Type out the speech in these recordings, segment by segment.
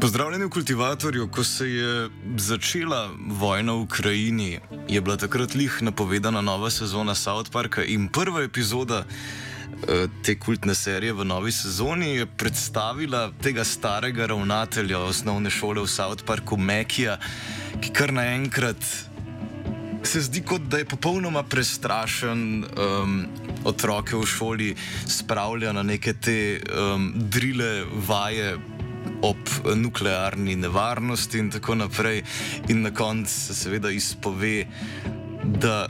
Pozdravljeni v kultivatorju, ko se je začela vojna v Ukrajini, je bila takrat lih napovedana nova sezona South Parka in prva epizoda eh, te kultne serije v novi sezoni je predstavila tega starega ravnatelja osnovne šole v South Parku, Mekija, ki kar naenkrat se zdi, kot da je popolnoma prestrašen. Um, Otroke v šoli spravlja na neke te um, drile, vaje, ob nuklearni nevarnosti in tako naprej. In na koncu se seveda izpove, da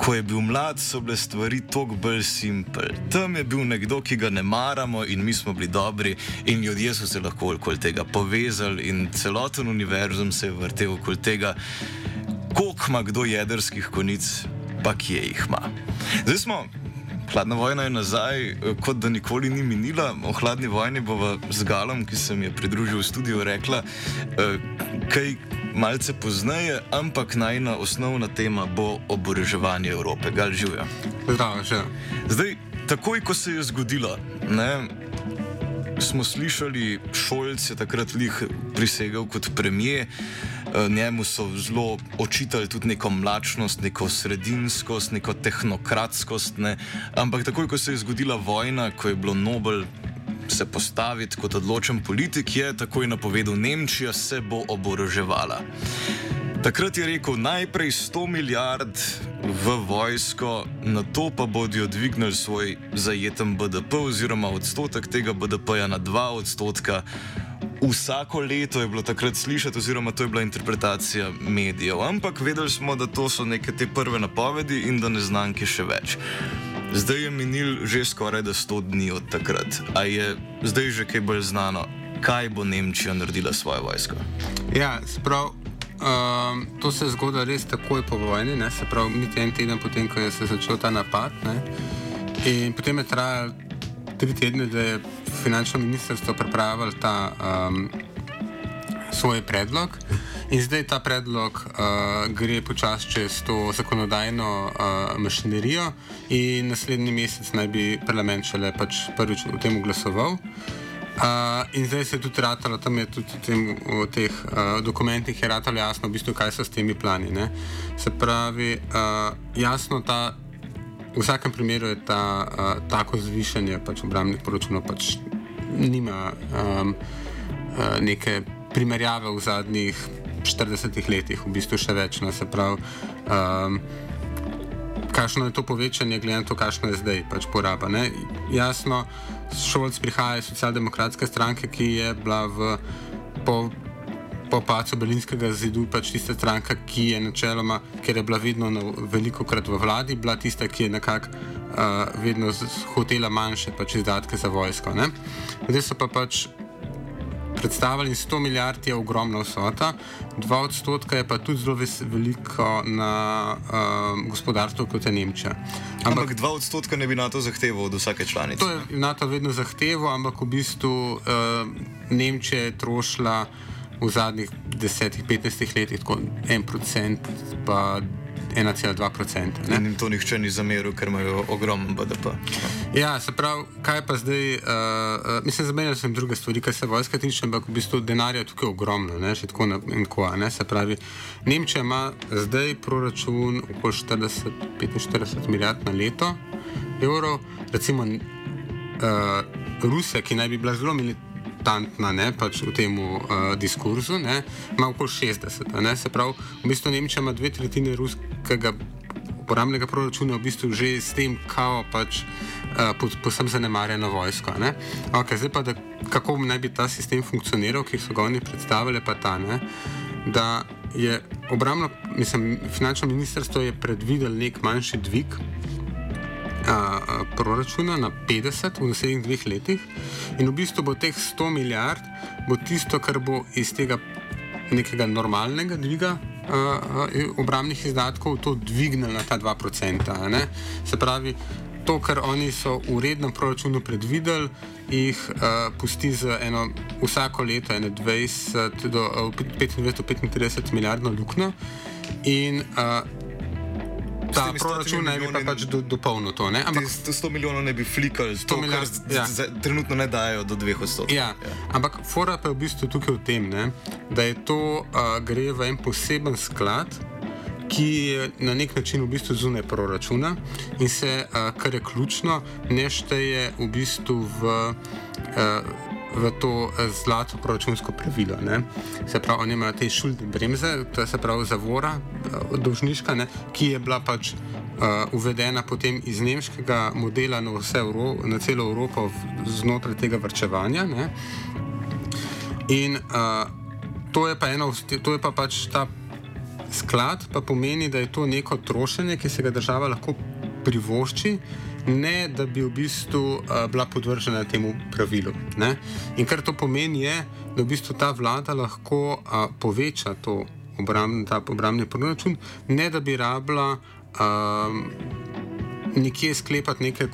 ko je bil mlad, so bile stvari toliko bolj simple. Tam je bil nekdo, ki ga ne maramo in mi smo bili dobri in ljudje so se lahko okoli tega povezali in celoten univerzum se je vrtel okoli tega, koliko ima kdo jedrskih konic, pa kje jih ima. Zdaj smo Hladna vojna je nazaj, kot da nikoli ni minila. O hladni vojni bova z Galom, ki se mi je pridružil v studiu, rekla eh, kaj malce pozneje, ampak najna osnovna tema bo oboroževanje Evrope. Gal živijo. Zdravo, že. Zdaj, takoj ko se je zgodilo, ne, smo slišali, Šolc je takrat lih prisegel kot premijer. Eh, njemu so zelo očitali tudi neko mlačnost, neko sredinskost, neko tehnokratskost. Ne? Ampak takoj, ko se je zgodila vojna, ko je bilo Nobel se postaviti kot odločen politik, je takoj napovedal, Nemčija se bo oboroževala. Takrat je rekel, najprej 100 milijard v vojsko, na to pa bodo dvignili svoj zajeten BDP oziroma odstotek tega BDP-ja na 2 odstotka. Vsako leto je bilo takrat slišati, oziroma to je bila interpretacija medijev, ampak vedeli smo, da to so neke te prve napovedi in da neznanke še več. Zdaj je minil že skoraj da 100 dni od takrat. A je zdaj že kaj bolj znano, kaj bo Nemčija naredila s svojo vojsko? Ja, sprav. Um, to se je zgodilo res takoj po vojni, ne? se pravi, niti en teden potem, ko je se začel ta napad. Ne? In potem je trajalo tri tedne, da je finančno ministrstvo pripravilo ta um, svoj predlog. In zdaj ta predlog uh, gre počasi čez to zakonodajno uh, mašinerijo, in naslednji mesec naj bi parlament šele pač prvič o tem glasoval. Uh, in zdaj se je tudi ratalo, tam je tudi tem, v teh uh, dokumentih je ratalo jasno, v bistvu, kaj so s temi plani. Ne? Se pravi, uh, jasno ta v vsakem primeru je ta, uh, tako zvišanje pač obrambnih proračunov pač nima um, uh, neke primerjave v zadnjih 40 letih, v bistvu še več. No, se pravi, um, kakšno je to povečanje, glede na to, kakšno je zdaj pač poraba. Ne? Jasno, Šolc prihaja iz socialdemokratske stranke, ki je bila v. Po, po pacu Berlinskega zidu, pač tista stranka, ki je načeloma, ker je bila vedno na, veliko krat v vladi, bila tista, ki je nekako uh, vedno hotela manjše pač izdatke za vojsko. Ne? Zdaj so pa pač predstavili 100 milijard je ogromna vsota, 2 odstotka je pa tudi zelo veliko na uh, gospodarstvo kot je Nemčija. Ampak, ampak 2 odstotka ne bi NATO zahteval od vsake članice. To je NATO vedno zahteval, ampak v bistvu uh, Nemčija je trošila v zadnjih 10-15 letih tako 1%, pa 1,2%. In jim to nihče ni zameril, ker imajo ogromen BDP. Ja, se pravi, kaj pa zdaj, uh, mislim, zamenjali sem druge stvari, kar se vojska tiče, ampak v bistvu denarja tukaj ogromno, ne, še tako in tako, ne, se pravi, Nemčija ima zdaj proračun okoli 40-45 milijard na leto evrov, recimo uh, Rusija, ki naj bi bila zelo eklatantna ne, pač v tem uh, diskurzu, ne, ima okoli 60. a Ne, se pravi, v bistvu Nemčija ima dve tretjine ruskega uporabnega proračuna v bistvu že s tem, kao pač uh, posem zanemarjeno vojsko. ne. Okay, zdaj pa, da, kako naj bi ta sistem funkcioniral, ki so ga oni predstavili, pa ta, ne, da je obramno, mislim, finančno ministrstvo je predvidelo nek manjši dvig a, proračuna na 50 v naslednjih dveh letih in v bistvu bo teh 100 milijard bo tisto, kar bo iz tega nekega normalnega dviga a, obramnih izdatkov to dvignilo na ta 2%. a ne. Se pravi, to, kar oni so v rednem proračunu predvideli, jih uh, pusti za eno vsako leto, ene 20 do uh, 25-35 milijardno luknjo. In uh, ta proračun naj bi pa pač do, dopolnil to. Ne? Ampak 100 milijonov ne bi flikali, 100 milijard, ja. ja. trenutno ne dajo do 2 odstotkov. Ja, ampak fora pa je v bistvu tukaj v tem, ne, da je to uh, gre v en poseben sklad, ki je na nek način v bistvu zunaj proračuna in se, kar je ključno, ne šteje v bistvu v. V to eh, zlato proračunsko pravilo. Ne. Se pravi, oni imajo te šuldne bremze, to je se pravi zavora, eh, dolžniška, ne, ki je bila pač uh, uvedena potem iz nemškega modela na, Evro, na celo Evropo znotraj tega vrčevanja. Ne. In uh, to je pa eno, to je pa pač ta sklad, pa pomeni, da je to neko trošenje, ki se ga država lahko privošči, ne da bi v bistvu uh, bila podvržena temu pravilu. Ne? In kar to pomeni, je, da v bistvu ta vlada lahko uh, poveča to obram, ta obramni proračun, ne da bi rabila. Um, Nekje sklepati neke,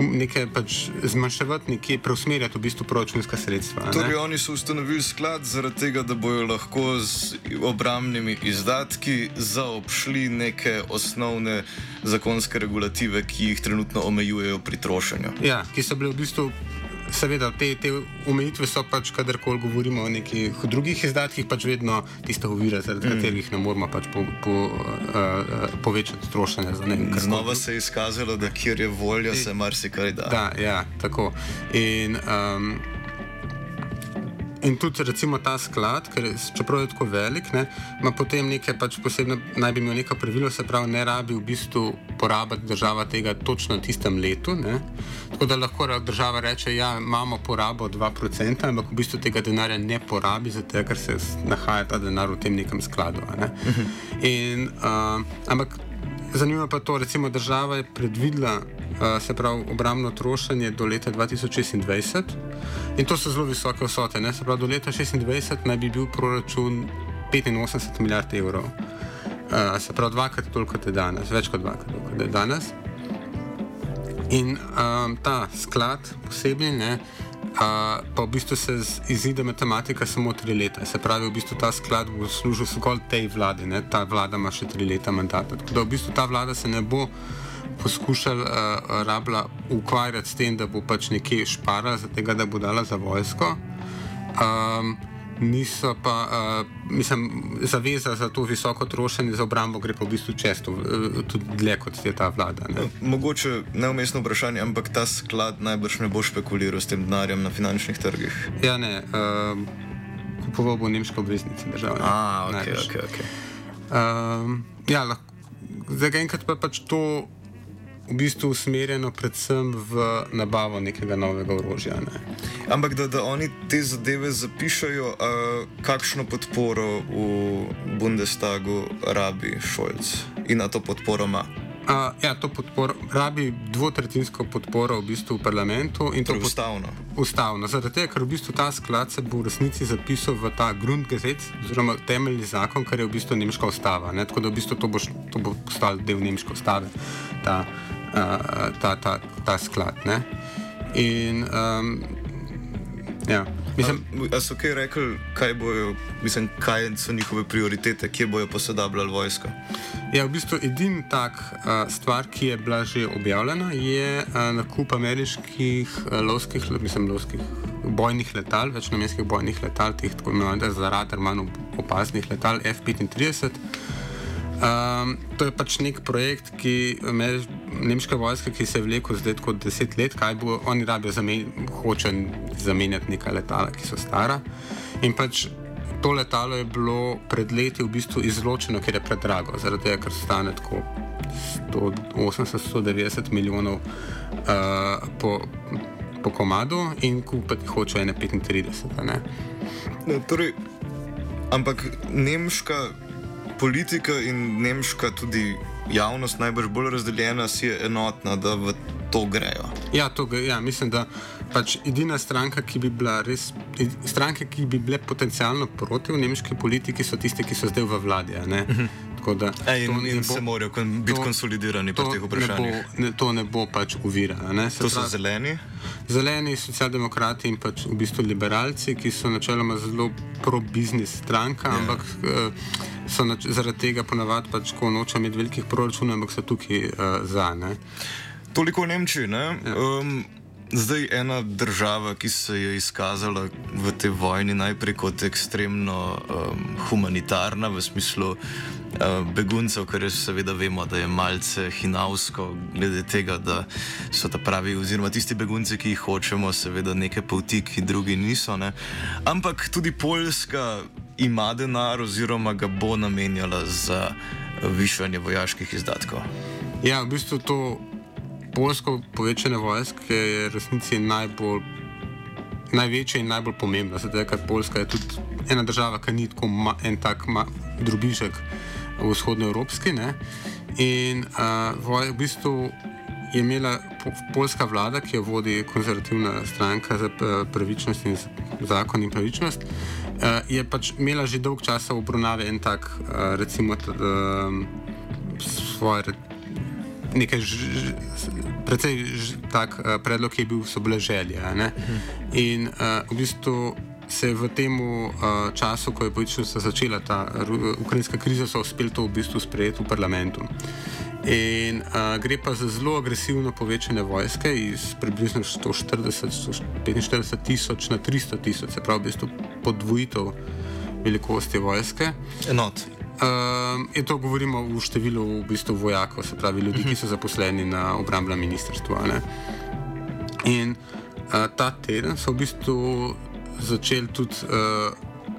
neke pač zmanjševati, nekje preusmerjati v bistvu proračunska sredstva. Torej, oni so ustanovili sklad zaradi tega, da bojo lahko z obramnimi izdatki zaobšli neke osnovne zakonske regulative, ki jih trenutno omejujejo pri trošenju. Ja, ki so bile v bistvu, seveda, te, te omejitve so pač, kadarkoli govorimo o nekih drugih izdatkih, pač vedno tista ovira, zaradi mm. katerih ne moramo pač po, po, uh, povečati trošenja. Znova se je izkazalo, da kjer je volja, se marsikaj da. Da, ja, tako. In, um, in tudi recimo ta sklad, ker čeprav je tako velik, ne, ima potem neke pač posebne, naj bi imel neko pravilo, se pravi, ne rabi v bistvu porabiti država tega točno v tistem letu. Ne. Tako da lahko država reče, da ja, imamo porabo 2%, ampak v bistvu tega denarja ne porabi, zato ker se nahaja ta denar v tem nekem skladu. Ne. In, uh, ampak Zanimivo pa je to, recimo država je predvidela, uh, se pravi, obramno trošenje do leta 2026 in to so zelo visoke vsote. Ne? Se pravi, do leta 2026 naj bi bil proračun 85 milijard evrov. Uh, se pravi, dvakrat toliko kot je danes, več kot dvakrat toliko kot je danes. In um, ta sklad posebni, ne, uh, pa v bistvu se izide matematika samo tri leta. Se pravi, v bistvu ta sklad bo služil zgolj tej vladi, ne, ta vlada ima še tri leta mandata. Tako da v bistvu ta vlada se ne bo poskušala uh, rabla ukvarjati s tem, da bo pač nekje šparala, za tega, da bo dala za vojsko. Um, Niso pa, uh, mislim, zaveza za to visoko trošenje za obrambo gre pa v bistvu često, uh, tudi dlje kot je ta vlada. Ne? Mogoče neumestno vprašanje, ampak ta sklad najbrž ne bo špekuliral s tem denarjem na finančnih trgih. Ja, ne, uh, kupoval bo nemške obveznice države. A, ok, najbrž. ok, ok. Um, ja, lahko, zdaj enkrat pa je pač to v bistvu usmerjeno predvsem v nabavo nekega novega orožja. Ne. Ampak da, da oni te zadeve zapišajo, uh, kakšno podporo v Bundestagu rabi Šolc in na to podporo ima. Uh, ja, to podporo, rabi dvotretinsko podporo v bistvu v parlamentu Torej pod- ustavno. Ustavno, zaradi tega, ker v bistvu ta sklad se bo v resnici zapisal v ta Grundgesetz, oziroma temeljni zakon, kar je v bistvu nemška ustava. Ne? Tako da v bistvu to bo, to bo postal del nemške ustave, ta, uh, ta, ta, ta sklad. Ne? In um, ja, mislim, A, a so kaj rekli, kaj, bojo, mislim, kaj so njihove prioritete, kje bojo posodabljali vojsko? Ja, v bistvu edini tak uh, stvar, ki je bila že objavljena, je uh, nakup ameriških uh, lovskih, mislim, lovskih bojnih letal, večnamenskih bojnih letal, teh tako imenovanih za radar manj opaznih letal F-35. Um, to je pač nek projekt, ki me, nemška vojska, ki se je vlekel zdaj kot deset let, kaj bo, oni rabijo zamen, hoče zamenjati neka letala, ki so stara. In pač to letalo je bilo pred leti v bistvu izločeno, ker je predrago, zaradi tega, ker stane tako 180-190 milijonov uh, po, po komadu in kupiti hoče ene 35. Ne? Ne, torej, ampak nemška politika in nemška tudi javnost, najbrž bolj razdeljena, si je enotna, da v to grejo. Ja, to gre. Ja, mislim, da pač edina stranka, ki bi bila res, stranke, ki bi bile potencialno proti v nemški politiki, so tiste, ki so zdaj v vladi. Da, Ej, in, in bo, se morajo kon, biti to, konsolidirani pri teh vprašanjih. Ne bo, ne, to ne bo pač uvira. To so zeleni? Zeleni, socialdemokrati in pač v bistvu liberalci, ki so načeloma zelo pro-biznis stranka, yeah. Ja. ampak uh, so nač, zaradi tega ponavadi pač, ko nočejo imeti velikih proračunov, ampak so tukaj uh, za. Ne? Toliko v Nemčiji. Ja. Zdaj ena država, ki se je izkazala v tej vojni najprej kot ekstremno um, humanitarna, v smislu uh, beguncev, kar je seveda vemo, da je malce hinavsko, glede tega, da so ta pravi, oziroma tisti begunci, ki jih hočemo, seveda neke poti, ki drugi niso. Ne? Ampak tudi Poljska ima denar, oziroma ga bo namenjala za višanje vojaških izdatkov. Ja, v bistvu to polsko povečanje vojske je resnici najbolj, največje in najbolj pomembno. Zato, ker Poljska je tudi ena država, ki ni tako ma, en tak ma, drubižek v vzhodnoevropski. Ne? In uh, voj, v bistvu je imela polska vlada, ki jo vodi konzervativna stranka za pravičnost in zakon in pravičnost, uh, je pač imela že dolg časa v obravnavi en tak, uh, recimo, uh, svoj nekaj, precej tak uh, predlog je bil, so bile želje. In uh, v bistvu se je v tem uh, času, ko je politično začela ta uh, ukrajinska kriza, so uspeli to v bistvu sprejeti v parlamentu. In uh, gre pa za zelo agresivno povečanje vojske iz približno 140-145 tisoč na 300 tisoč, se pravi, v bistvu podvojitev velikosti vojske. Enot. Uh, je to govorimo v številu v bistvu vojakov, se pravi ljudi, ki so zaposleni na obrambnem ministrstvu. In uh, ta teden so v bistvu začeli tudi uh,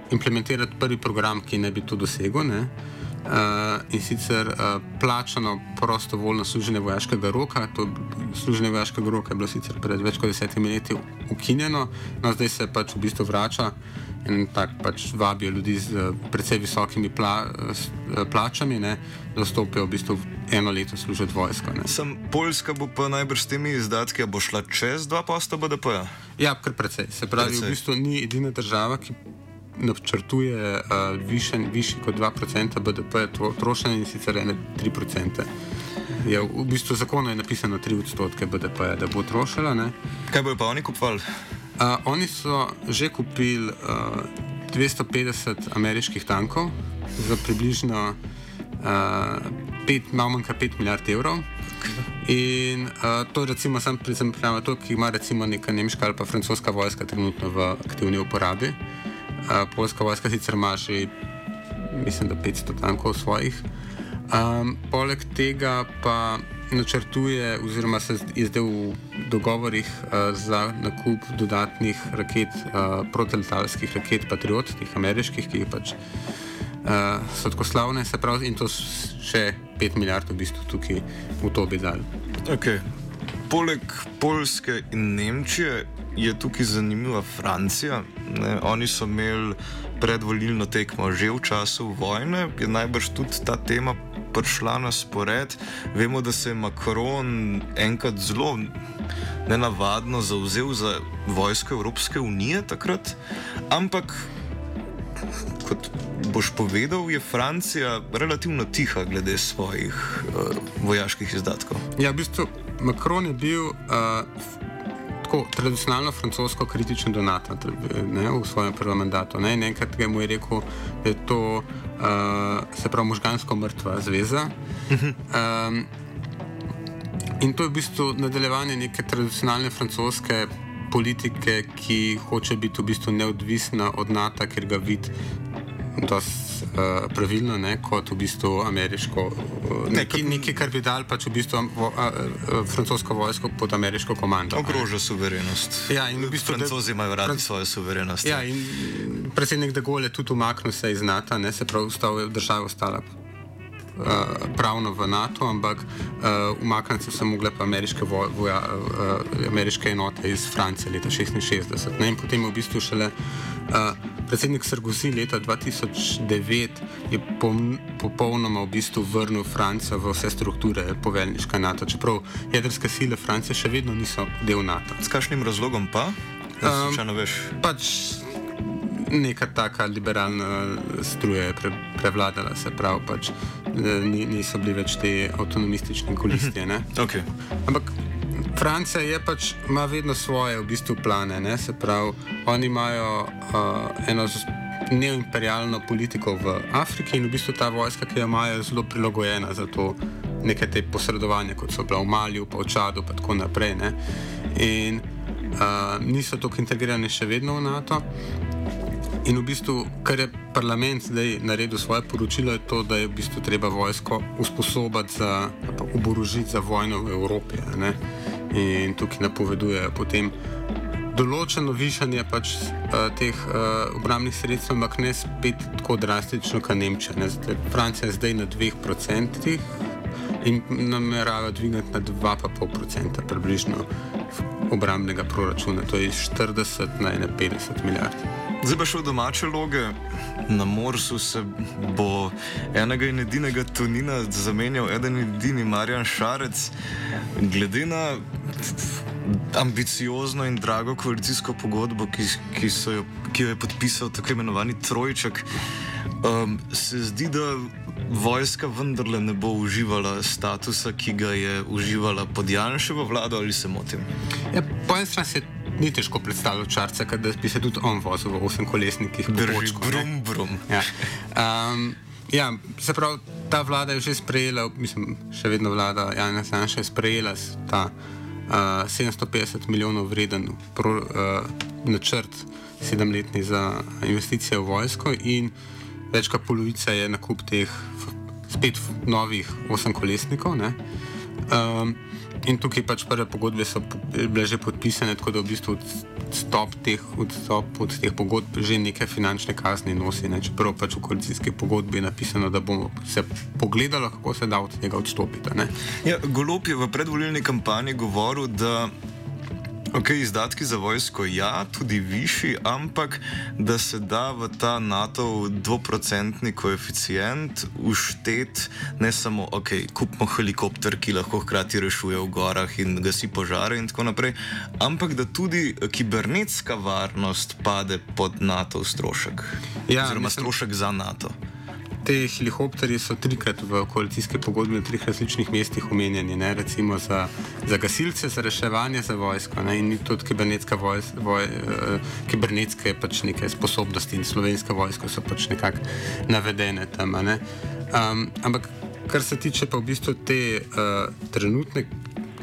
implementirati prvi program, ki naj bi to dosegel. Ne? Uh, in sicer uh, plačano prostovoljno služenje vojaškega roka. To služenje vojaškega roka je bilo sicer pred več kot desetimi leti ukinjeno, no zdaj se pač v bistvu vrača in tako pač vabijo ljudi z uh, precej visokimi pla, plačami, ne, da stopijo v bistvu eno leto služiti vojsko. Sem Poljska bo pa najbrž s temi izdatki, bo šla čez 2% BDP? -ja? ja, kar precej. Se pravi, precej. v bistvu ni edina država, ki načrtuje uh, višji kot 2% BDP trošenja in sicer ene 3%. Je, v bistvu zakonu je napisano 3 odstotke BDP, da bo trošila. Ne? Kaj bojo pa oni kupovali? Uh, oni so že kupili uh, 250 ameriških tankov za približno uh, malo manj kot 5 milijard evrov. In uh, to je recimo sam primer, ki ima recimo neka nemška ali pa francoska vojska trenutno v aktivni uporabi. Uh, Poljska vojska sicer ima že, mislim, da 500 tankov svojih. Um, poleg tega pa načrtuje, oziroma se je zdaj v dogovorih uh, za nakup dodatnih raket, uh, protiletalskih raket Patriot, teh ameriških, ki pač, uh, so tako slavne, se pravi, in to še 5 milijard v bistvu tukaj v to bi dali. Okay. Poleg Poljske in Nemčije je tukaj zanimiva Francija. Ne? Oni so imeli predvolilno tekmo že v času vojne, je najbrž tudi ta tema prišla na spored. Vemo, da se je Macron enkrat zelo nenavadno zauzel za vojsko Evropske unije takrat, ampak kot boš povedal, je Francija relativno tiha glede svojih uh, vojaških izdatkov. Ja, v bistvu Macron je bil. Uh, Tako, tradicionalno francosko kritičen donator v svojem prvem mandatu. Ne? Enkrat mu je rekel, da je to uh, se pravi možgansko mrtva zveza. Um, in to je v bistvu nadaljevanje neke tradicionalne francoske politike, ki hoče biti v bistvu neodvisna od NATO, ker ga vidi dosti uh, pravilno, ne, kot v bistvu ameriško. Uh, nekaj, nekaj, kar bi dal pač v bistvu vo, uh, uh, francosko vojsko pod ameriško komando. Ogroža suverenost. Ja, in v bistvu, Francozi imajo radi svojo suverenost. Ja, in predsednik De Gaulle je tudi umaknil se iz NATO, ne, se pravi, ostal, država ostala uh, pravno v NATO, ampak uh, umakniti so se mogle pa ameriške, vo, voja, uh, ameriške enote iz Francije leta 1966. Ne, in potem je v bistvu šele uh, predsednik Sarkozy leta 2009 je popolnoma v bistvu vrnil Francijo v vse strukture poveljniška NATO, čeprav jedrske sile Francije še vedno niso del NATO. S kakšnim razlogom pa? Um. Pač neka taka liberalna struja je pre, prevladala, se pravi, pač, eh, ni, niso bili več te avtonomistični kolisti. ne. Okay. Ampak Francija je pač, ima vedno svoje v bistvu plane, ne? se pravi, oni imajo uh, eno neoimperialno politiko v Afriki in v bistvu ta vojska, ki jo imajo, je zelo prilagojena za to neke te posredovanja, kot so bila v Maliju, pa v Čadu, pa tako naprej. Ne? In uh, niso tako integrirani še vedno v NATO. In v bistvu, kar je parlament zdaj naredil svoje poročilo, je to, da je v bistvu treba vojsko usposobiti za oborožiti za vojno v Evropi. ne. In tukaj napovedujejo potem določeno višanje pač uh, teh uh, obrambnih sredstev, ampak ne spet tako drastično, kot Nemčija. ne. Zdaj, Francija je zdaj na 2% in namerava dvigati na 2,5% približno obrambnega proračuna, to je iz 40 na 51 milijard. Zdaj pa še v domače loge. Na Morsu se bo enega in edinega Tonina zamenjal eden in edini Marjan Šarec. Glede na ambiciozno in drago koalicijsko pogodbo, ki, ki, jo, ki jo je podpisal tako imenovani Trojček, um, se zdi, da vojska vendarle ne bo uživala statusa, ki ga je uživala pod Janševo vlado, ali se motim. Ja, po eni strani se ni težko predstavljati čarca, da bi se tudi on vozil v osemkolesnikih. po Drži, Počku, ne. brum, brum. Ja. Um, ja, se pravi, ta vlada je že sprejela, mislim, še vedno vlada Jana Sanša je sprejela ta uh, 750 milijonov vreden pro, uh, načrt sedemletni za investicije v vojsko in več kot polovica je nakup teh spet novih osemkolesnikov. ne. Um, in tukaj pač prve pogodbe so bile že podpisane, tako da v bistvu odstop teh, odstop od teh pogodb že neke finančne kazni nosi. Ne? Čeprav pač v koalicijski pogodbi je napisano, da bomo se pogledali, kako se da od tega odstopiti. ne. Ja, Golop je v predvolilni kampanji govoril, da okay, izdatki za vojsko ja, tudi višji, ampak da se da v ta NATO dvoprocentni koeficient uštet ne samo, ok, kupimo helikopter, ki lahko hkrati rešuje v gorah in gasi požare in tako naprej, ampak da tudi kibernetska varnost pade pod NATO strošek. Ja, oziroma mislim- strošek za NATO. Te helikopterji so trikrat v koalicijski pogodbi na treh različnih mestih omenjeni, ne? recimo za, za gasilce, za reševanje, za vojsko. Ne? In tudi kibernetska, vojs, voj, eh, kibernetske pač neke sposobnosti in slovenska vojska so pač nekako navedene tam. ne. Um, ampak kar se tiče pa v bistvu te uh, trenutne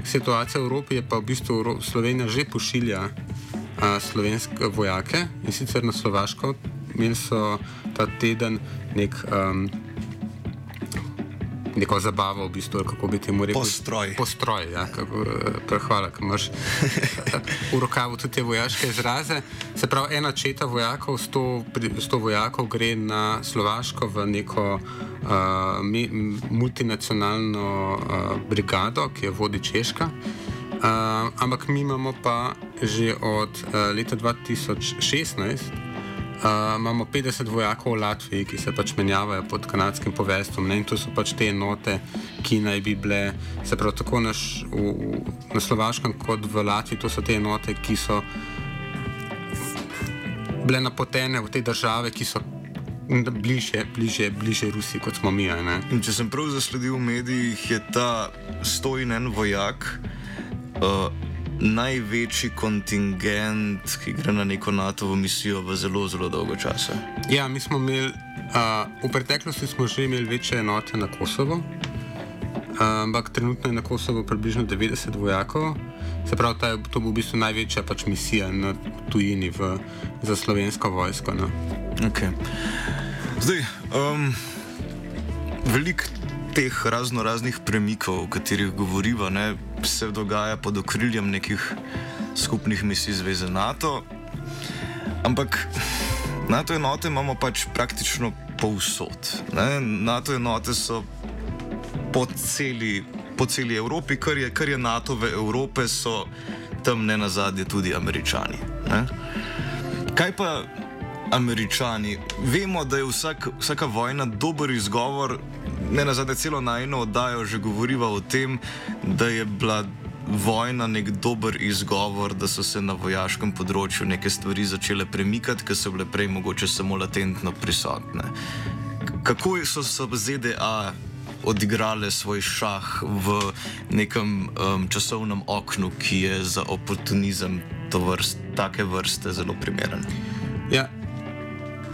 situacije v Evropi, je pa v bistvu Evro- Slovenija že pošilja uh, slovenske vojake in sicer na Slovaško. Imeli so ta teden nek, um, neko zabavo, v bistvu, kako bi temu rekel. Postroj. Postroj, ja, kako, eh, hvala, ker imaš v rokavu tudi te vojaške izraze. Se pravi, ena četa vojakov, sto, vojakov gre na Slovaško v neko uh, mi, multinacionalno uh, brigado, ki jo vodi Češka. Uh, ampak mi imamo pa že od uh, leta 2016 Uh, imamo 50 vojakov v Latviji, ki se pač menjavajo pod kanadskim poveljstvom. ne, In to so pač te enote, ki naj bi bile, se pravi, tako na, š, v, v, na Slovaškem kot v Latviji, to so te enote, ki so bile napotene v te države, ki so bliže, bliže, bliže Rusiji, kot smo mi. če sem prav zasledil v medijih, je ta 101 vojak uh, največji kontingent, ki gre na neko NATO misijo v zelo, zelo dolgo časa. Ja, mi smo imeli, uh, v preteklosti smo že imeli večje enote na Kosovo, uh, ampak trenutno je na Kosovo približno 90 vojakov. Se pravi, ta to bo v bistvu največja pač misija na tujini v, za slovensko vojsko. No. Okay. Zdaj, um, veliko teh razno raznih premikov, o katerih govoriva, ne, se dogaja pod okriljem nekih skupnih misij Zveze NATO. Ampak NATO enote imamo pač praktično povsod. Ne. NATO enote so po celi, po celi Evropi, kar je, kar je NATO v Evropi, so tam ne nazadnje tudi američani. Ne. Kaj pa američani? Vemo, da je vsak, vsaka vojna dober izgovor, ne nazadnje celo najno oddajo že govoriva o tem, da je bila. Vojna nek dober izgovor, da so se na vojaškem področju neke stvari začele premikati, ki so bile prej mogoče samo latentno prisotne. Kako so se ZDA odigrale svoj šah v nekem um, časovnem oknu, ki je za oportunizem vrst, take vrste zelo primeren? Ja.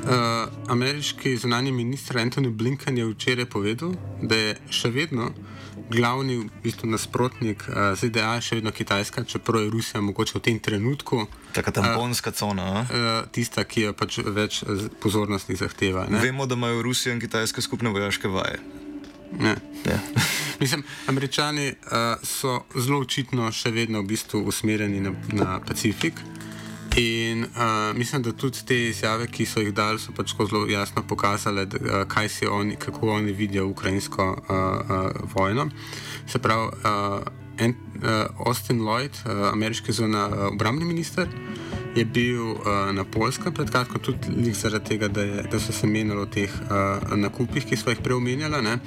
Uh, ameriški zunani minister Antony Blinken je včeraj povedal, da je še vedno glavni v bistvu, nasprotnik uh, ZDA, še vedno Kitajska, čeprav je Rusija mogoče v tem trenutku. Taka tamponska uh, cona. Uh, tista, ki jo pač več pozornosti zahteva. Ne? Vemo, da imajo Rusija in Kitajska skupne vojaške vaje. Ne. Ja. Mislim, američani uh, so zelo očitno še vedno v bistvu usmerjeni na, na Pacifik. In uh, mislim, da tudi te izjave, ki so jih dali, so pač zelo jasno pokazale, da, uh, oni, kako oni vidijo ukrajinsko uh, uh, vojno. Se pravi, uh, en, uh, Austin Lloyd, uh, ameriški zunanji uh, obrambni minister, je bil uh, na Polskem pred kratkim tudi zaradi tega, da, je, da so se menili o teh uh, nakupih, ki smo jih prej omenjali,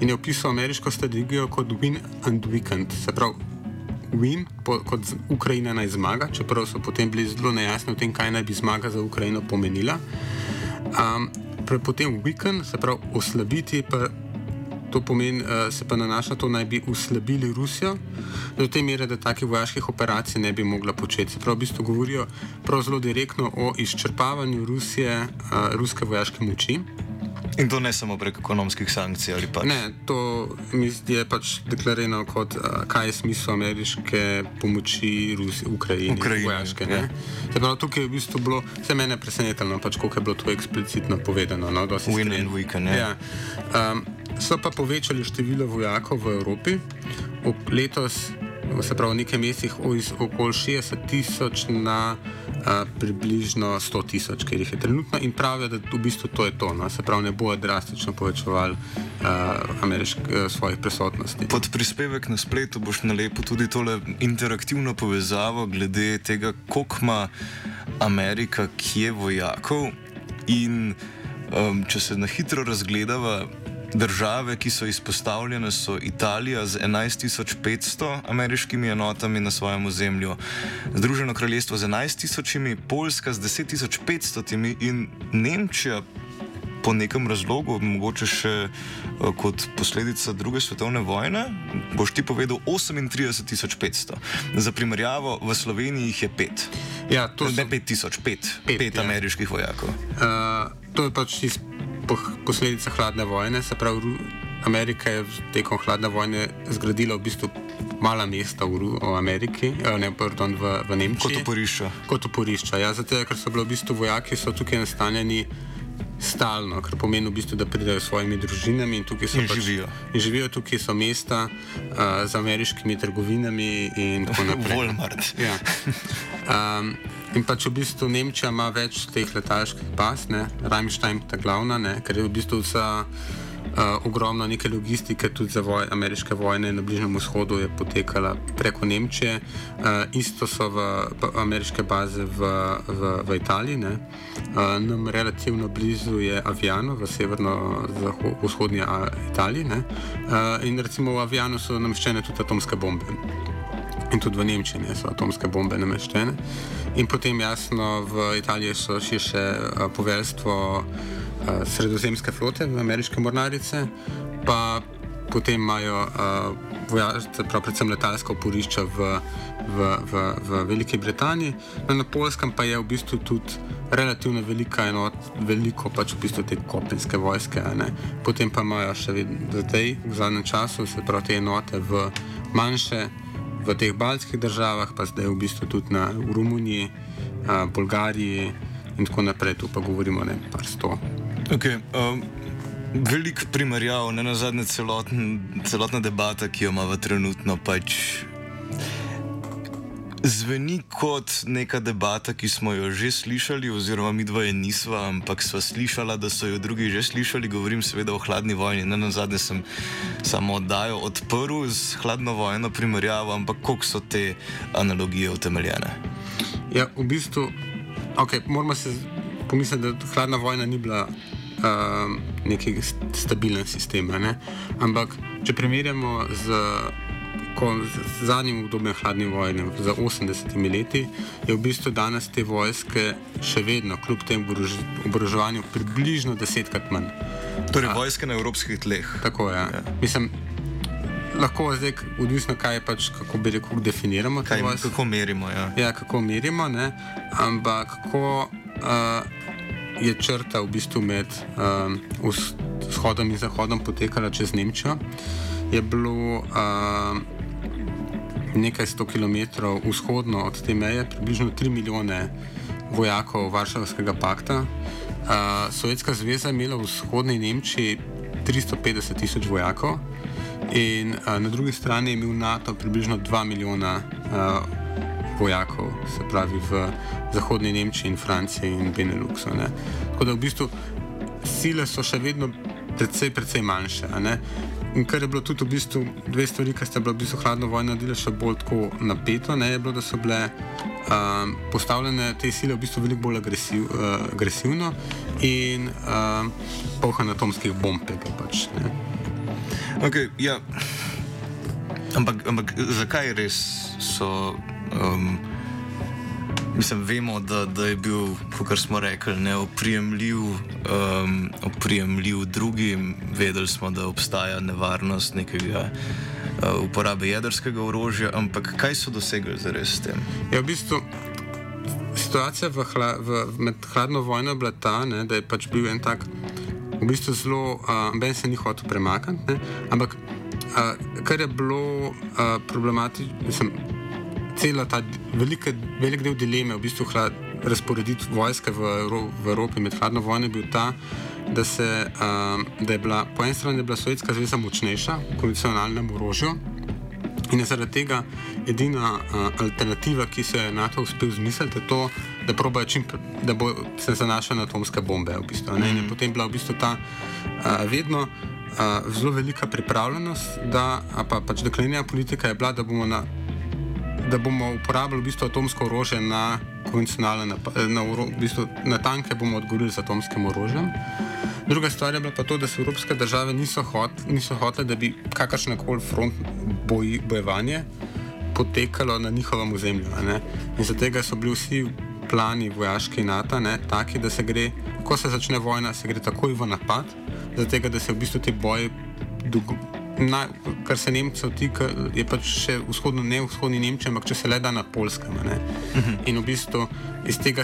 in je opisal ameriško strategijo kot win and weekend. Se pravi, win, po, kot Ukrajina naj zmaga, čeprav so potem bili zelo nejasni o tem, kaj naj bi zmaga za Ukrajino pomenila. Um, potem weekend, se pravi, oslabiti. Pa, To pomeni, uh, se pa nanaša to, naj bi uslabili Rusijo do te mere, da takih vojaških operacij ne bi mogla početi. Prav v bistvu govorijo zelo direktno o izčrpavanju Rusije, uh, ruske vojaške moči. In to ne samo prek ekonomskih sankcij ali pa. Ne, to je pač deklarirano kot, uh, kaj je smisel ameriške pomoči Rusi, Ukrajini, Ukrajini vojaške. Ja. Prav, tukaj je v bistvu bilo, vse mene presenetilo, pač, koliko je bilo to eksplicitno povedano. No, Win and weekend. Ja. Um, so pa povečali število vojakov v Evropi. Letos se pravi v nekaj mesecih okoli 60 tisoč na a, približno 100 tisoč, ker jih je trenutno in pravijo, da v bistvu to je to. No? Se pravi, ne bo drastično povečeval svojih prisotnosti. Pod prispevek na spletu boš nalepil tudi tole interaktivno povezavo glede tega, koliko ima Amerika, kje vojakov in um, če se na hitro razgledava. Države, ki so izpostavljene, so Italija z 11.500 ameriškimi enotami na svojem ozemlju, Združeno kraljestvo z 11.000, Poljska z 10.500 in Nemčija. Po nekem razlogu, mogoče še eh, kot posledica druge svetovne vojne, boš ti povedal 38.500. Za primerjavo, v Sloveniji jih je pet. Ja, to ne so... 5.000, pet, pet, pet ja. ameriških vojakov. Uh, to je pač iz posledica hladne vojne. Se pravi, Amerika je tekom hladne vojne zgradila v bistvu mala mesta v, v Ameriki, eh, ne, pardon, v, v Nemčiji. Kot oporišča. Kot oporišča, ja, zato ker so bili v bistvu vojaki tukaj nastanjeni. Stalno, kar pomeni, v bistvu, da pridejo s svojimi družinami in tukaj in pač, živijo. In živijo tukaj so mesta uh, z ameriškimi trgovinami in tako naprej. Walmart. Ja. Um, In pač v bistvu Nemčija ima več teh letalskih baz, Rajmštajn je ta glavna, ne? ker je v bistvu vsa uh, ogromna neke logistike, tudi za voj, ameriške vojne na Bližnjem vzhodu je potekala preko Nemčije. Uh, isto so v, v ameriške baze v, v, v Italiji. Uh, nam relativno blizu je Aviano v severno-vzhodnji Italiji. Uh, in recimo v Aviano so nameščene tudi atomske bombe. In tudi v Nemčiji ne, so atomske bombe nameščene. In potem jasno v Italiji so še uh, poveljstvo uh, sredozemske flote, ameriške mornarice, pa potem imajo uh, vojašce, prav predvsem letalska oporišča v, v, v, v Veliki Britaniji. No, na Polskem pa je v bistvu tudi relativno velika enot, veliko pač v bistvu te kopenske vojske. Potem pa imajo še vedno zdaj, v zadnjem času, se pravi te enote v manjše v teh baltskih državah, pa zdaj v bistvu tudi na, v Romuniji, a, Bolgariji in tako naprej, tu pa govorimo o nekaj sto. Okay, um, velik primerjav, ne na zadnje celoten, celotna debata, ki jo imamo trenutno, pač zveni kot neka debata, ki smo jo že slišali, oziroma mi dvoje nisva, ampak sva slišala, da so jo drugi že slišali. Govorim seveda o hladni vojni. Ne na zadnje sem samo oddajo odprl z hladno vojno primerjavo, ampak koliko so te analogije utemeljene? Ja, v bistvu, okay, moramo se pomisliti, da hladna vojna ni bila um, neki stabilen sistem. Ne? Ampak, če primerjamo z, ko, z zadnjim obdobjem hladne vojne, za 80 leti, je v bistvu danes te vojske še vedno, kljub tem oboroževanju, približno desetkrat manj. Torej, vojske na evropskih tleh. Tako je. Ja. Ja. Mislim, lahko zdaj, odvisno kaj pač, kako bi rekel, definiramo. Kaj, kako merimo. Ja, ja kako merimo, ne? ampak kako uh, je črta v bistvu med um, vzhodom in zahodom potekala čez Nemčijo. Je bilo uh, nekaj sto km vzhodno od te meje, približno 3 milijone vojakov Varšavskega pakta. Uh, Sovjetska zveza je imela v vzhodni Nemčiji 350 tisoč vojakov. In uh, na drugi strani je imel NATO približno 2 milijona uh, vojakov, se pravi v zahodni Nemčiji in Franciji in Beneluxu. Ne. Tako da v bistvu sile so še vedno precej, precej manjše. In kar je bilo tudi v bistvu dve stvari, ki ste bile v bistvu hladno vojno naredile še bolj tako napeto, ne, je bilo, da so bile um, postavljene te sile v bistvu veliko bolj agresiv, uh, agresivno in um, polhan atomskih bomb. Pač, Okay, ja. ampak, ampak zakaj res so? Um, mislim, vemo, da, da je bil, kot smo rekli, neoprijemljiv, um, oprijemljiv drugim. Vedeli smo, da obstaja nevarnost nekega uh, uporabe jedrskega orožja, ampak kaj so dosegli za res s tem? Ja, v bistvu. Situacija v hla, v, med hladno vojno je bila ta, ne, da je pač bil en tak v bistvu zelo, uh, se ni hotel premakniti. Ampak uh, kar je bilo uh, problematično, cela ta velika, velik del dileme, v bistvu hlad, razporediti vojske v, v Evropi med hladno vojno, je bil ta, da, se, uh, da je bila po eni strani Sovjetska zveza močnejša v konvencionalnem orožju. In je zaradi tega edina uh, alternativa, ki se je NATO uspel zmisliti, to, da, čim, da bo se zanašal na atomske bombe. V bistvu, mm. In je potem bila v bistvu ta uh, vedno uh, zelo velika pripravljenost, da pa, pač deklinirana politika je bila, da bomo, na, da bomo uporabljali v bistvu atomsko orožje na konvencionalne na, na, v bistvu, na tanke, bomo odgovorili z atomskim orožjem. Druga stvar je bila pa to, da so evropske države niso, hot, niso hotele, da bi kakršne koli front boj, bojevanje potekalo na njihovem ozemlju. In zato so bili vsi plani vojaški NATO ne, taki, da se gre, ko se začne vojna, se gre takoj v napad, zato da se v bistvu ti boji. Na, kar se Nemcev tiče, je pač še vzhodno, ne vzhodni Nemčija, ampak če se le da na Polskem. Uh mhm. -huh. In v bistvu iz tega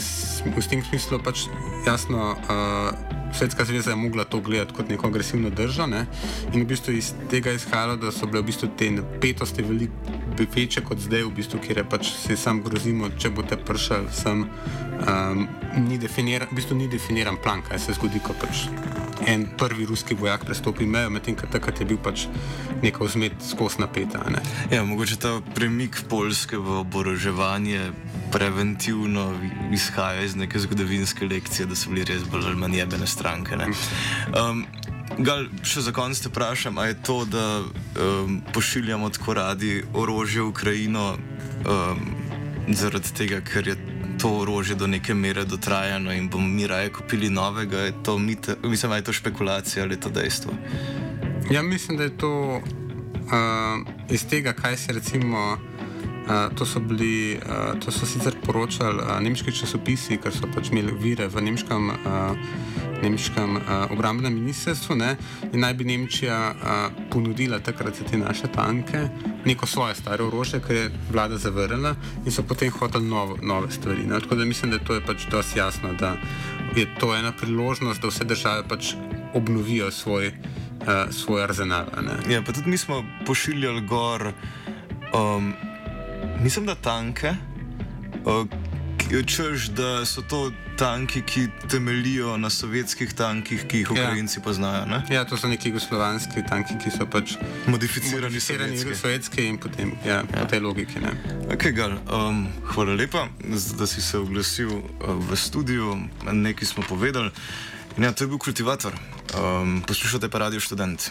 v tem smislu pač jasno. Uh, Svetska zveza je mogla to gledati kot neko agresivno državo, ne? in v bistvu iz tega izhajalo, da so bile v bistvu te napetosti veliko večje kot zdaj, v bistvu, kjer je pač se sam grozimo, če boste prišli sem. Um, ni, definiran, v bistvu ni definiran plan, kaj se zgodi, ko pač en prvi ruski vojak prestopi mejo, medtem ko takrat je bil pač neko vzmet skozi napeta. Ne? Ja, mogoče ta premik Poljske v oboroževanje preventivno izhaja iz neke zgodovinske lekcije, da so bili res bolj ali manj jebene stranke. Um, Gal, še za konec te vprašam, ali je to, da um, pošiljamo tako radi orožje v Ukrajino um, zaradi tega, ker je to orožje do neke mere dotrajano in bomo mi raje kupili novega, je to, mite, mislim, je to špekulacija ali je to dejstvo? Ja, mislim, da je to uh, iz tega, kaj se recimo. Uh, to, so bili, uh, to so sicer poročali uh, nemški časopisi, ker so pač imeli vire v nemškem. Uh, nemškem uh, obrambnem ministrstvu ne, in naj bi Nemčija uh, ponudila takrat za te naše tanke neko svoje staro orožje, kar je vlada zavrnila in so potem hoteli nov, nove stvari. Ne. Tako da mislim, da to je pač dosti jasno, da je to ena priložnost, da vse države pač obnovijo svoj, uh, svoj arzenal. Ja, pa tudi mi smo pošiljali gor, um, mislim, da tanke. Uh, češ, da so to tanki, ki temelijo na sovjetskih tankih, ki jih Ja. Ukrajinci poznajo. Ne? Ja, to so neki jugoslovanski tanki, ki so pač Modificirani modificirani sovjetski. sovjetski in potem ja, ja. po tej logiki. Ne. Okay, Gal, um, hvala lepa, da si se oglasil uh, v studiu, nekaj smo povedali. In Ja, to je bil kultivator. Um, poslušate pa radio študent.